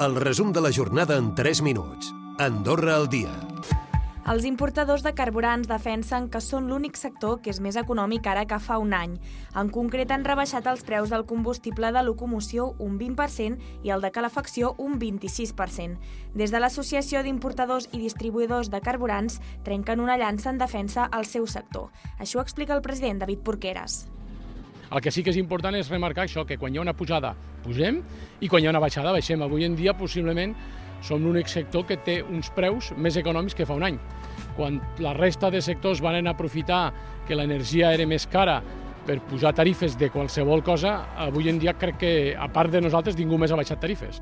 El resum de la jornada en 3 minuts. Andorra al dia. Els importadors de carburants defensen que són l'únic sector que és més econòmic ara que fa un any. En concret, han rebaixat els preus del combustible de locomoció un 20% i el de calefacció un 26%. Des de l'Associació d'Importadors i Distribuïdors de Carburants trenquen una llança en defensa al seu sector. Això ho explica el president David Porqueres. El que sí que és important és remarcar això, que quan hi ha una pujada, pugem, i quan hi ha una baixada, baixem. Avui en dia, possiblement, som l'únic sector que té uns preus més econòmics que fa un any. Quan la resta de sectors van aprofitar que l'energia era més cara per pujar tarifes de qualsevol cosa, avui en dia crec que, a part de nosaltres, ningú més ha baixat tarifes.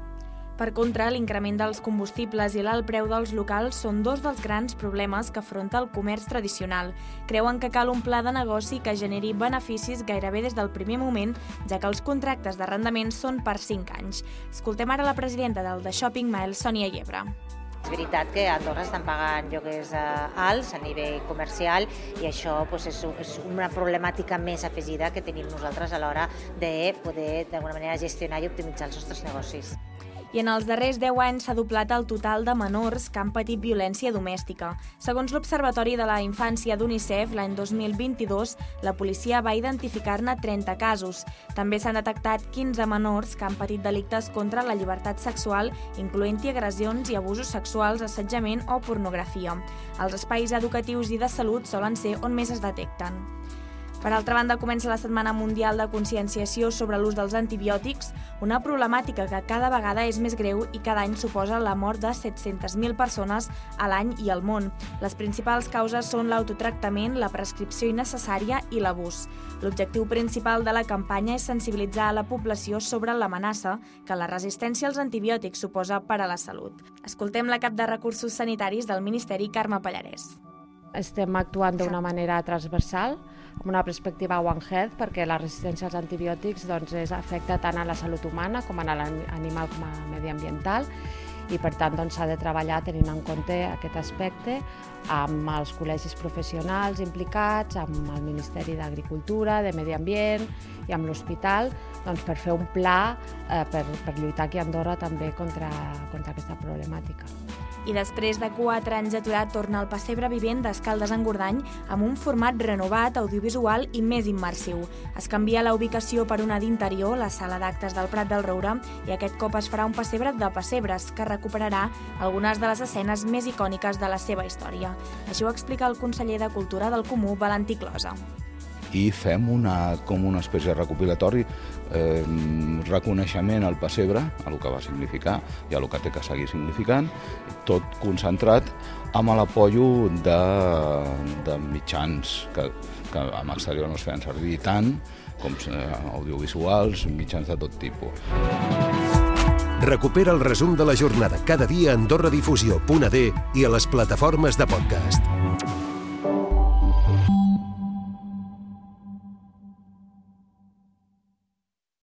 Per contra, l'increment dels combustibles i l'alt preu dels locals són dos dels grans problemes que afronta el comerç tradicional. Creuen que cal un pla de negoci que generi beneficis gairebé des del primer moment, ja que els contractes d'arrendament són per 5 anys. Escoltem ara la presidenta del The Shopping Mile, Sònia Llebre. És veritat que a Andorra estan pagant lloguers eh, alts a nivell comercial i això pues, és, és una problemàtica més afegida que tenim nosaltres a l'hora de poder d'alguna manera gestionar i optimitzar els nostres negocis i en els darrers 10 anys s'ha doblat el total de menors que han patit violència domèstica. Segons l'Observatori de la Infància d'UNICEF, l'any 2022, la policia va identificar-ne 30 casos. També s'han detectat 15 menors que han patit delictes contra la llibertat sexual, incloent-hi agressions i abusos sexuals, assetjament o pornografia. Els espais educatius i de salut solen ser on més es detecten. Per altra banda, comença la Setmana Mundial de Conscienciació sobre l'ús dels antibiòtics, una problemàtica que cada vegada és més greu i cada any suposa la mort de 700.000 persones a l'any i al món. Les principals causes són l'autotractament, la prescripció innecessària i l'abús. L'objectiu principal de la campanya és sensibilitzar a la població sobre l'amenaça que la resistència als antibiòtics suposa per a la salut. Escoltem la cap de Recursos Sanitaris del Ministeri, Carme Pallarès. Estem actuant d'una manera transversal, amb una perspectiva One Health, perquè la resistència als antibiòtics doncs, és, afecta tant a la salut humana com a l'animal com a mediambiental i per tant s'ha doncs, de treballar tenint en compte aquest aspecte amb els col·legis professionals implicats, amb el Ministeri d'Agricultura, de Medi Ambient i amb l'hospital doncs, per fer un pla eh, per, per lluitar aquí a Andorra també contra, contra aquesta problemàtica. I després de quatre anys aturat torna al pessebre vivent d'Escaldes en Gordany amb un format renovat, audiovisual i més immersiu. Es canvia la ubicació per una d'interior, la sala d'actes del Prat del Roure, i aquest cop es farà un pessebre de pessebres que recuperarà algunes de les escenes més icòniques de la seva història. Això ho explica el conseller de Cultura del Comú, Valentí Closa i fem una, com una espècie de recopilatori eh, reconeixement al pessebre, a el que va significar i a el que té que seguir significant, tot concentrat amb l'apoyo de, de mitjans que, que amb exterior no es feien servir tant, com eh, audiovisuals, mitjans de tot tipus. Recupera el resum de la jornada cada dia a AndorraDifusió.d i a les plataformes de podcast.